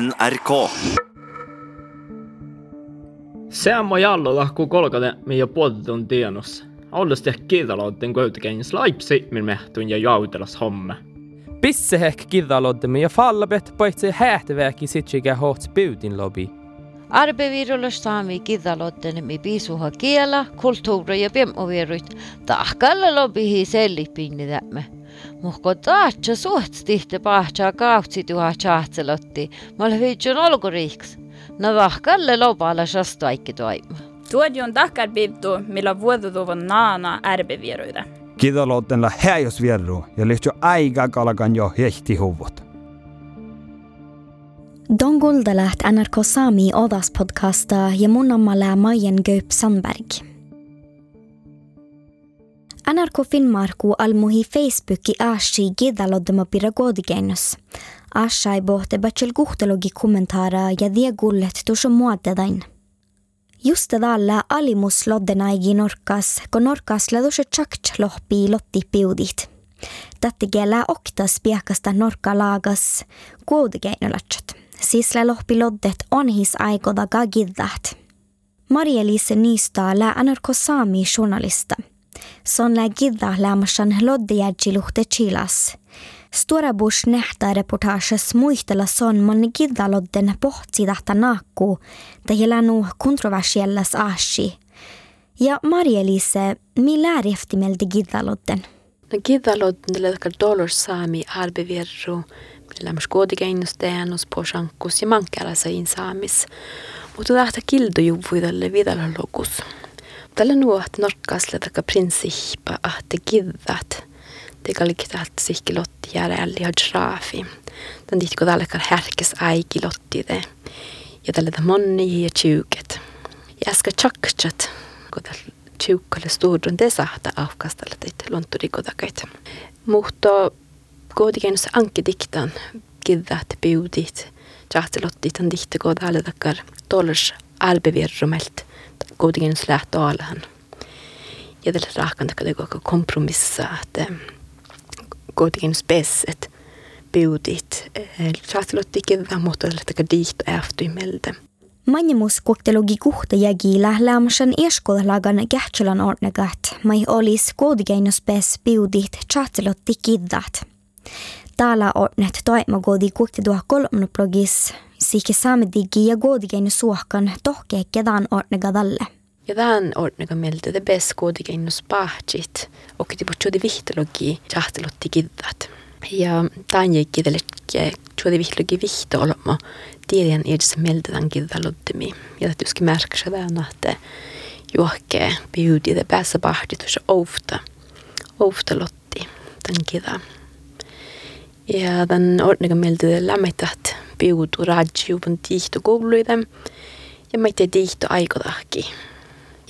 NRK. Seamma jallolla, kun kolkate meidän podden tienos. Ollos ja kidaloiden kuitenkin slaipsi min mehtun ja jautelas homme. Pissehek kidaloidemme ja fallabet paitsi hähtäväki sitsikä hoht spudin lobby. Arbevirulla saami kidaloiden mi piisuha kiela, kulttuuri ja piemoviruit. Tahkalla lobihi sellipinni tämme. Muhko taatsa suht tihti pahtsaa kautsi tuha chahtselotti. Mä olen viitsun olkuriiks. No tahkalle loballa sastu aikki toimu. Tuodi on tahkar pivtu, millä vuotutuvan naana ärbeviruida. Kidaloutella häjos vierru ja lyhtsä aika kalkan jo hehti huvut. Don Guldeläht NRK Sami Odas podcasta ja mun omalla Majen Gaup Sandberg. NRK Finnmarku almuhi Facebooki aashi gidaloddema piragodigeinus. Aashai bohte bachel guhtelogi kommentaara ja die gullet tuossa muotedain. Just tällä alimus loddenaigi norkas, kun norkas chakt lohpi lotti piudit. Tattigellä oktas piekasta norka laagas kuudigeinulatsat. Sisle lohpi loddet on his aikoda gagiddat. Maria-Lise Nystad lä NRK Sami journalista. Son lä gidda lämmasan loddejärjiluhte chilas. Stora Bush nähtä reportages muistella son man gidda lodden pohtsidahta naakku, tai nu kontroversiellas ashi. Ja Maria-Lise, mi lär eftimeldi gidda lodden? No gidalodden leikar dollar saami arbevirru, millä myös kuotikeinus teänus posankus ja mankkärasa in saamis. Mutta tahta kildo juvuidalle vidalla lokus. Tällä nuot norkkasle taka prinsippa ahte giddat. Det kallikki att sikki lotti järälli ja draafi. Tän tihti kun tällä härkes aiki lotti te. Ja tällä monni ja tjuket. Ja äsken tjakkchat, kun tällä tjukkalle stuudun te sahta aufkastella teitä luonturikotakait. Mutta kuitenkin se ankkidiktan kiddat biudit. Tjahtelottit tän tihti kun tällä takar tollers albevirrumelt. Kuitenkin lähtö alahan. Ja tällä rahkan takar koko kompromissa, että kuitenkin spesset biudit. Tjahtelottit kiddat mutta tällä diihto äftyimeltä. Manjemus koktelogi kuhta jägillä lämmäsen eskolalagan kähtselän ornegat, mai olis koodigeino spes biudit chattelotti kiddat. Täällä ornet toimagodi kuhti tuo kolmnoplogis, siike saamedigi ja koodigeino suohkan tohke kedan ornegadalle. Ja tämän ordnega mieltä det bäst koodigeino spahtit, och det på vihtologi chattelotti kiddat. Ja tämän jäkki tälle tjuodi vihtologi vihto olema tiedän edes meldetaan kidalottimi. Ja että joskin märkäsä tämän, että juokke biudi det päässä pahditus ofta. Ofta lotti tämän kida. Ja tämän ordnega mieltä lämmität biudu radjuvun tihto kouluiden. Ja mä itse tihto aikodahki.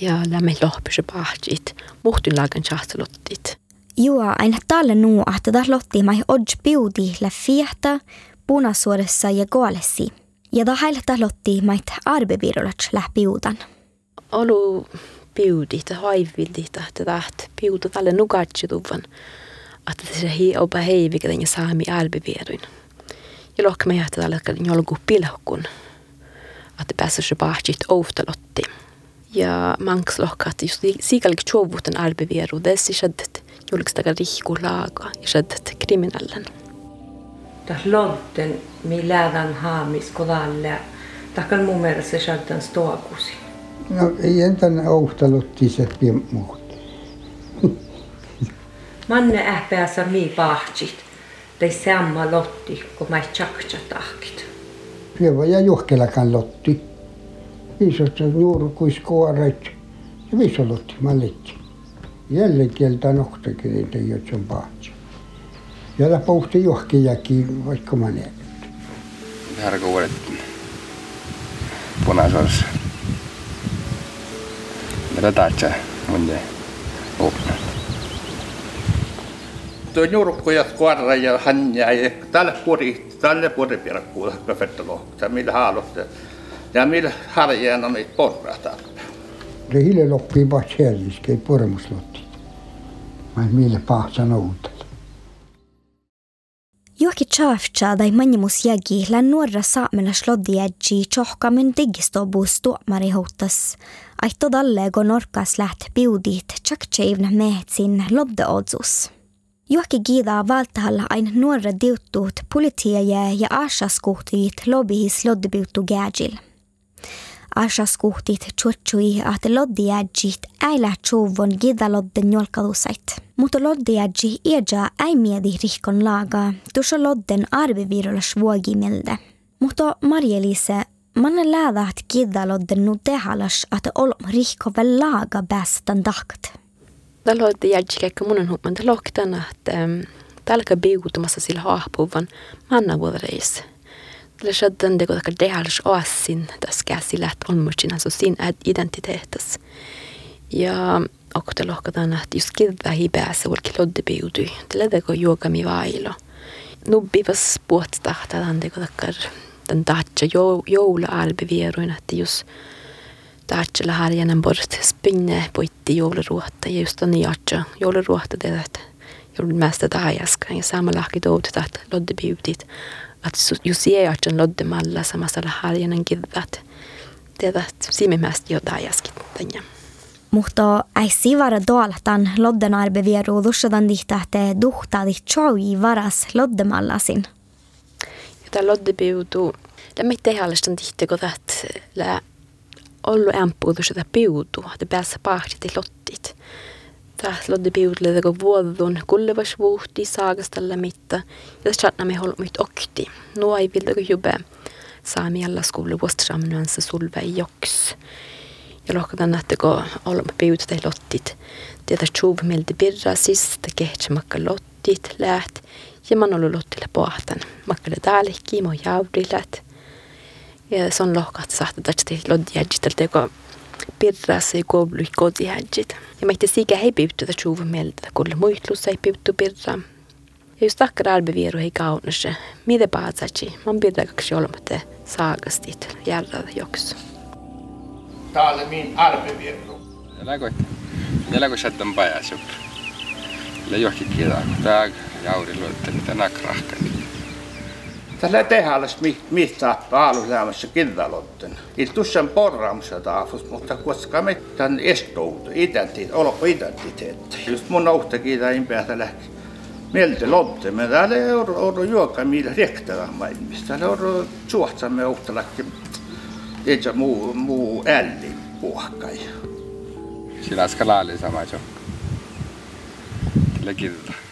Ja lämmit lohpyse pahdit. Muhtun lagan chahtalottit. Jua, aina tälle nuu, että tämä lotti mai odj biudi le fiehta, punasuoressa ja goalesi. Ja da heiltä lotti mait arbebirulat läpi uudan. Olu biudit ja haivildit, että täht biudu tälle nugatsituvan. Että se hi opa heivikä ja saami arbebiruin. Ja lohka me jähtää tälle kalli jolku pilhkun. Että päässä se pahtit ofta lotti. Ja manks lohka, että just siikalik tjovuuten arbebiru, dessi shaddet julkista rihku laaga ja shaddet kriminallen. tas lodden mi lädan haamis kodalle. Takan mun mielestä se shaltan stoakusi. No ei entän ouhtalotti se muut. manne ähpäässä mii pahtsit, tai samma lotti, kun mä tjaksa tahkit. Kyllä ja juhkelakan lotti. Viisasta juurukuiskoaret ja viisalotti malletti. Jälleen kieltä nohtakireitä, jotka on pahtsi. Ja läpauhti juhkijakin, vaikka mä näen. Härkä uudet punaisarissa. Mitä tahtsä mun oppilas? Opna. Tuo juurukkuja kuorra ja hanja ja tälle puoli, tälle puoli pirkkuulla kafettalo. Ja millä haalotte. Ja millä harjeen on niitä porraa täällä. Det hille loppii bara kärlisk, ei pormuslotti. Mä en mille pahtsan outa. Juoki tjaavtja dai manjimus jägi län nuorra saamelas loddiädji tjohka min digistobus tuomari houtas. Aitto dalle go norkas läht biudit tjaktseivna mehetsin loddeodsus. Juoki giida valtahalla ain nuorra diuttuut politiaje ja asaskuhtiit lobihis loddebiuttu gääjil. Asaskuhtit at loddiädjit äilä tjuvon giida lodden jolkalusait. Mutta loddiädji eja ei miedi rihkon laaga, tuossa lodden arvivirolla vuogimelde. Mutta Marjelise, manne läädät giida lodden nu tehalas at olom rihko vel laaga bästan dakt. Tällä hoitti jädjikäkkä munen huppan te lohtana, että tälkä biutumassa sillä haahpuvan manna vuodereissa. Tällä shaddan går att delas oasin tässä käsillä, että on muutkin så sin identiteetas. Ja det lohkataan, että just kivä hibäässä olki loddebiutui. Tällä det går yoga mi vailo. Nubbi vas tällä det går takkar den tatcha joula albeveruin, että just Tähtsellä harjanen bort spinne poitti jouluruotta ja just on jatsa jouluruotta det että joulun mesta tajaska ja samalla lahki toutet että lodde biutit att just jatsan lodde malla samassa harjanen kivät det että simme mest jo tajaskit tänne. Mutta ei sivara doltan lodden arbevieru lussadan dihta te duhta di choi varas loddemallasin. Jota lodde biutu, lämmi tehallistan dihta kun ollut ämpuudus sitä piutu, että päässä pahti lottit. Tähän lotti piudelle kun vuodun kullevas vuhti saagastalla mitta, ja chatna me holmit okti. Nuo ei viltä kun jube saami alla skoulu vuostramnuansa sulve joks. Ja lohkadan nähtä kun olemme piutu tai lottit. Tätä tjuv miltä birra sista kehtsä makka lottit läht, ja man ollut lottille pohtan. Makkalle täälläkin, mo jaudilät. Ja se on lohkat sahta tästä lodjädjit, teko pirras ei koulu kodjädjit. Ja meitä sikä ei pyyttä tjuva mieltä, kun muistlus ei pyyttä pirra. Ja just takkar arbevieru ei kaunassa, mitä paatsachi, man pirra kaksi olmatte saagastit, järrada joks. Täällä min arbevieru. Eläkö, eläkö sättän pajas joku. Eli johonkin kirjaa, kun tää jauri luotteli tänä krahkani. Tällä tehdään mistä paalulämässä kirjalotten. Il tussan porraamassa taafus, mutta koska me tämän estoutu, identiteet, olo identiteetti. Just mun ohtakin tämän päätä lähti. Mieltä lotte, me täällä euro, euro juoka millä rehtää maailmista. Täällä euro suhtsamme ohtalakin. Ei se muu, muu älli puhkai. Sillä skalaali sama jo. Kyllä kirjaa.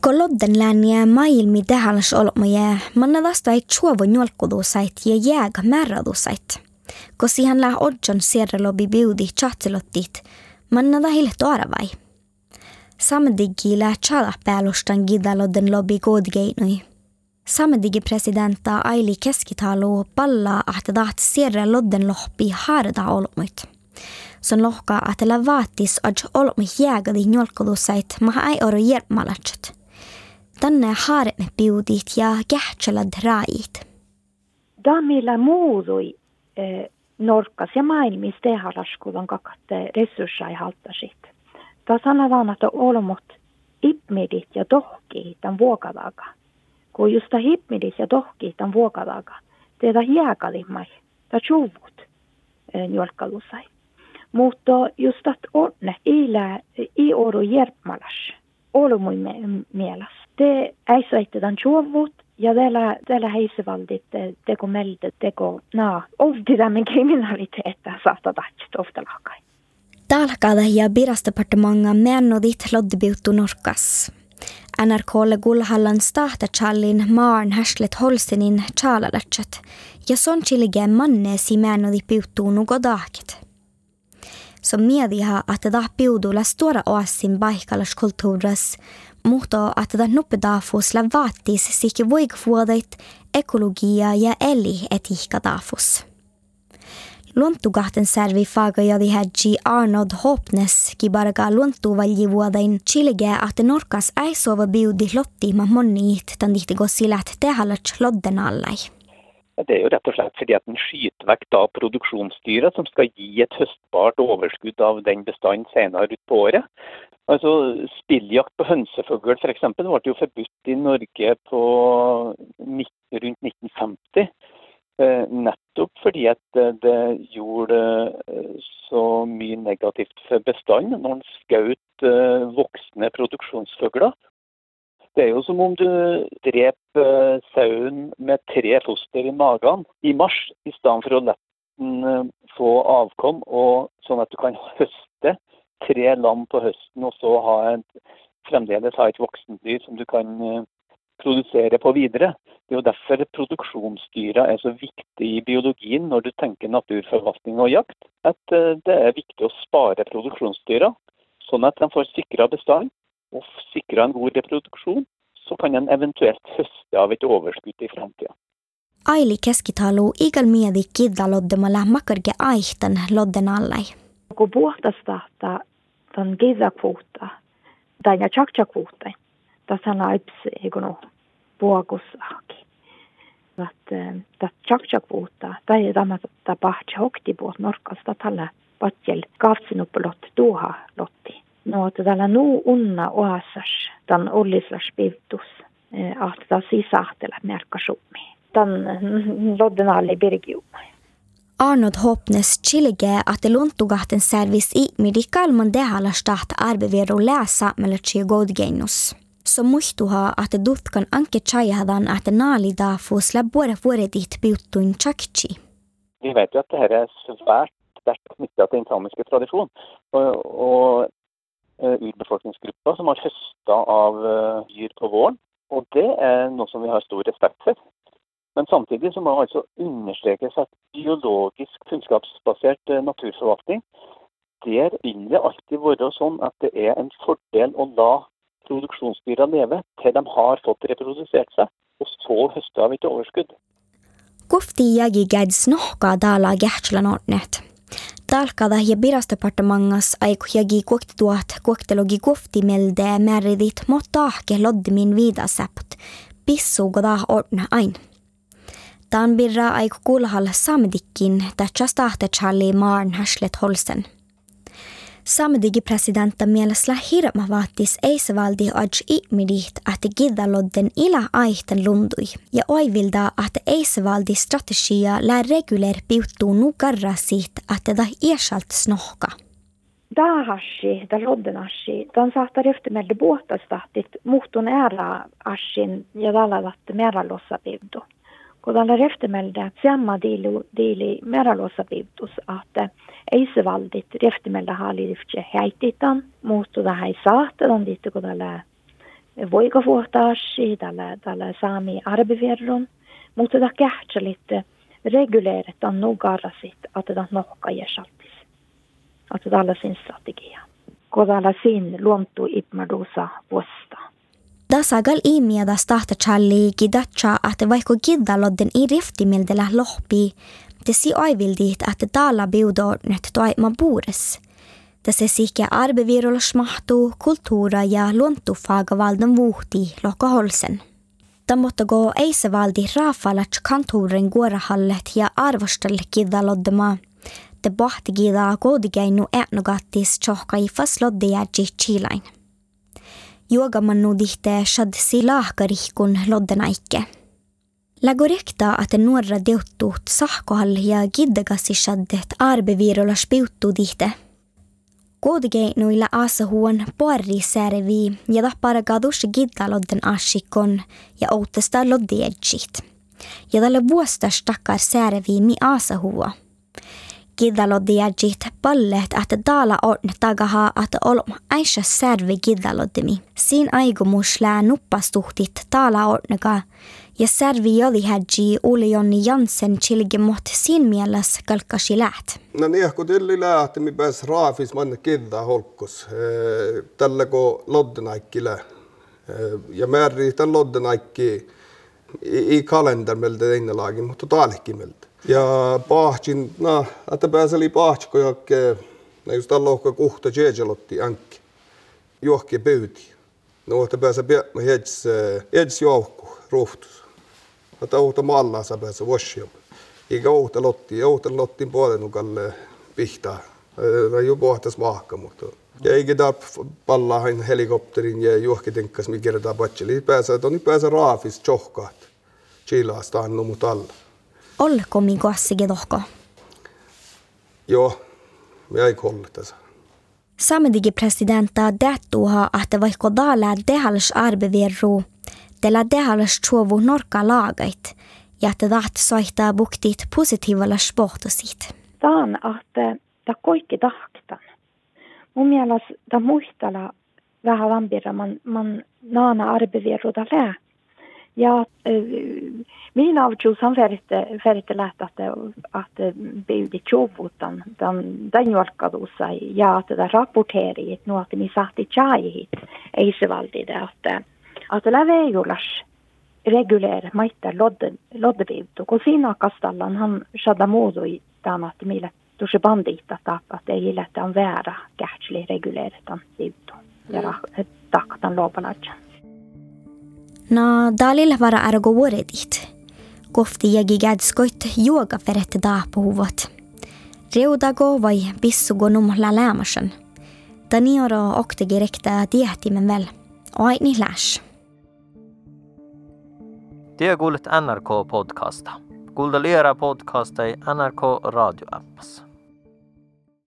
Kolodden lääniä maailmi tähälas olmoja, manna vasta ei chuovo njolkudusait ja jääga määradusait. Kosi hän lää odjon sierralobi biudi chatselottit, manna da hilet oravai. Samedigi lää chala päälustan gidalodden lobby godgeinui. Samedigi presidenta Aili Keskitalu palla att daat sierralodden lohpi harda olmoit. Son lohka att la vaatis adj olmi jäägadi njolkudusait maha ei oro jermalatset. Tänne haaret me piudit ja kähtsälad raait. Damilla muudui eh, norkas ja maailmis tehalaskulan kakatte resursseja haltasit. Ta sanotaan, että olmot ipmidit ja tohki tämän vuokadaga. Kun just hipmidit ja tohki tämän vuokadaga, teitä jääkalimai, ta chuvut eh, njolkalusai. Mutta just että onne, ilä, i järpmalas, olmui mielas te äisoitetaan juovut ja täällä, täällä heisevaldit teko meiltä teko na ovdidamen kriminaliteetta saattaa ofta lakai. Talkada ja birasdepartemanga mennodit loddebiutu norkas. NRKlle gulhallan stahtachallin maan härslet holsenin chalalatchat ja son chilige manne si mennodi piuttu nugodakit. Som mediha att det piudu la stora oasin baikalas kulturas mutta että nuppedaafus la vaatis sikke voigvuodait ekologia ja eli etiikka daafus. Luontugahten servi faga jadi hädji Arnold Hopnes ki barga luontuvaljivuodain chilege att norkas ei sova biudi lotti ma moniit tan läht tehallat lodden allai. Det er jo rett og slett fordi at den skyter vekk da produksjonsdyra som skal gi et høstbart overskudd av den bestanden senere ut på året. Altså Spilljakt på hønsefugl f.eks. ble jo forbudt i Norge på rundt 1950. Eh, nettopp fordi at det gjorde eh, så mye negativt for bestanden når en skjøt eh, voksne produksjonsfugler. Det er jo som om du dreper sauen med tre foster i magen i mars, i stedet for å la den få avkom, og sånn at du kan høste tre lam på høsten og så ha et, fremdeles ha et voksendyr som du kan produsere på videre. Det er jo derfor produksjonsdyra er så viktig i biologien når du tenker naturforvaltning og jakt. At det er viktig å spare produksjonsdyra, sånn at de får sikra bestand og sikra en god reproduksjon. Så kan en eventuelt høste av et overskudd i framtida. Aili keskitalo igal miedi kiddaloddemalla makarge aihtan lodden allai. Kun puhtastahta tämän kiddakvuutta, tai ja chakchakvuutta, tässä on aipsi, eikö puokusahki. Att det chakchakvuutta, tai ei tämä tapahti hoktipuot norkasta tällä patjel kaavsinupolot tuoha lotti nå at det nuotavalla nu unna oasas tan ollislas pivtus ahtada sisahtela Den tan loddenalli birgiuma Arnold Håpnes chillige at det lånt å ha en service i medikal man det har lagt at start arbevero läsa mellan tje godgenus. Så muhtu ha at det dutkan anke chajadan att nali da får slett bare våre ditt bjutun chakchi. Vi vet jo at det her er svært sterkt knytta til den samiske tradisjonen. Og, og uh, urbefolkningsgrupper som har høsta av uh, dyr på våren. Og det er noe som vi har stor respekt for. Men samtidig så må det altså understrekes at biologisk kunnskapsbasert uh, naturforvaltning, der vil det alltid være sånn at det er en fordel å la produksjonsdyra leve til de har fått reprodusert seg, og så høste av et overskudd. Kufti jägi gäds nohkaa täällä jähtsälän ordnet. Talkada ja virasdepartementas aiku jägi kuoktituat kuoktelogi kufti melde määridit mottaahke loddimin viidasept, pissuukoda ordne ain. Tämän birra aiku kulhal samedikkin tähtsä stahtechalli maarn häslet holsen. Samedigi presidenta mielessä hirmavaatis eisevaldi aj ihmidit, että gidalodden ila aihten lundui ja oivilda, että eisevaldi strategia lää reguler piuttuu nukarra siitä, että da iesalt snohka. Dahashi, da lodden ashi, dan saattaa ryhtymällä buottastahtit muhtun ära ashin ja dalavat mera lossa pivdu. Kun tällä ryhtymällä samma diili, diili mera lossa pivdus, että eisevaldit rehtimelda haalidifce häititan, muutu tähän saattelan diitte kun tällä voikavuotaasi, tällä, tällä saami arbiverron, tämä kähtsä litte reguleeretan nogarasit, että tämä nokka jäsaltis. Että tällä sin strategia. Tällä sin luontu ipmadusa vuosta. Dasagal imiada stahta challi gidacha att vaikka giddalodden i riftimildellä lohpi, Tesi aivildiit, että täällä biudornet toima puures. Tässä sikä arbevirolla mahtuu kulttuura ja luontufaga valdan vuhti lokaholsen. Tämä gå eisevaldi raafalat kantoren guorahallet ja arvostelle kidaloddema. Te bahti gida koodigeinu etnogattis tjohkaifas loddejärji chilain. Juogamannu dihte shad silahkarihkun loddenaikke. Lägorekta että nuorra deuttuut sahkohall ja giddagassishaddet arbeviirolla spiuttu dihte. Kuodigeinuilla aasahuon puarri säärevi ja tappara kadus giddalodden ashikon ja outesta loddiedjit. Ja tälle vuostas takkar säärevi mi aasahuo. Giddaloddiedjit pallet että tala on tagaha että olma aisha särvi giddaloddemi. Siin aikomus lää nuppastuhtit tala ornega ja servi jolihädji Uli Jonni Jansen chilgemot siinä mielessä kalkkasi läht. No niin, kun tilli lähti, mi pääs raafis manne kidda holkkus. Tällä kun loddenaikkilä. Ja määri tämän loddenaikki i kalender meiltä teine laagi, mutta taalikin meiltä. Ja pahtsin, no, että pääseli pahtsko jokke, no just ohka kuhta jejelotti ankki. Johki pyyti. No, että pääsä pian, no heds, heds jouhku, ruhtus. Että outa malla sa päässä washjob. Eikä outa lotti, outa lottin puolen kalle pihtaa. Mä ju pohtas mahka, mutta ja eikä tää pallaa helikopterin ja juohkitenkas, mikä kertaa patseli. Pääsee, on pääsee raafis tjohkaat. Chilaasta annu alla. Olko min kossige dohko? Joo, me ei kolle tässä. Samedigi presidenta dättuha ahte vaikka daala dehals arbevirru, dela dehals chuovu norka lagait, ja että taht soittaa buktit positiivalla sportosit. Taan, että ta kaikki tahtan. Mun mielestä ta muistella vähän vampira man, man naana arbevirruda lää. Ja äh, min avtjus han färgte, färgte lät att, att budi tjovutan, den, den jolkade sig, ja att det där rapporteriet, nu att ni satt i tjajit, ei se valdi det att, att det läve julas reguleer maita lodde, loddeviutu, kun siinä kastallan han shada muudu i tämän, että millä tuossa bandita tappa, että ei ilä, on väärä kähtsli reguleeritan viutu ja takatan lopalajan. Na dalil vara argo vuoredit. Kofti jägi gadskoit juoga ferette da puhuvot. Reudago vai pissugo num la lämasen. Tanioro oktegi rekta tiehtimen väl. Aini läs. Det kuulet NRK-podcasta. Kuuntele podcasta ei NRK radioappas.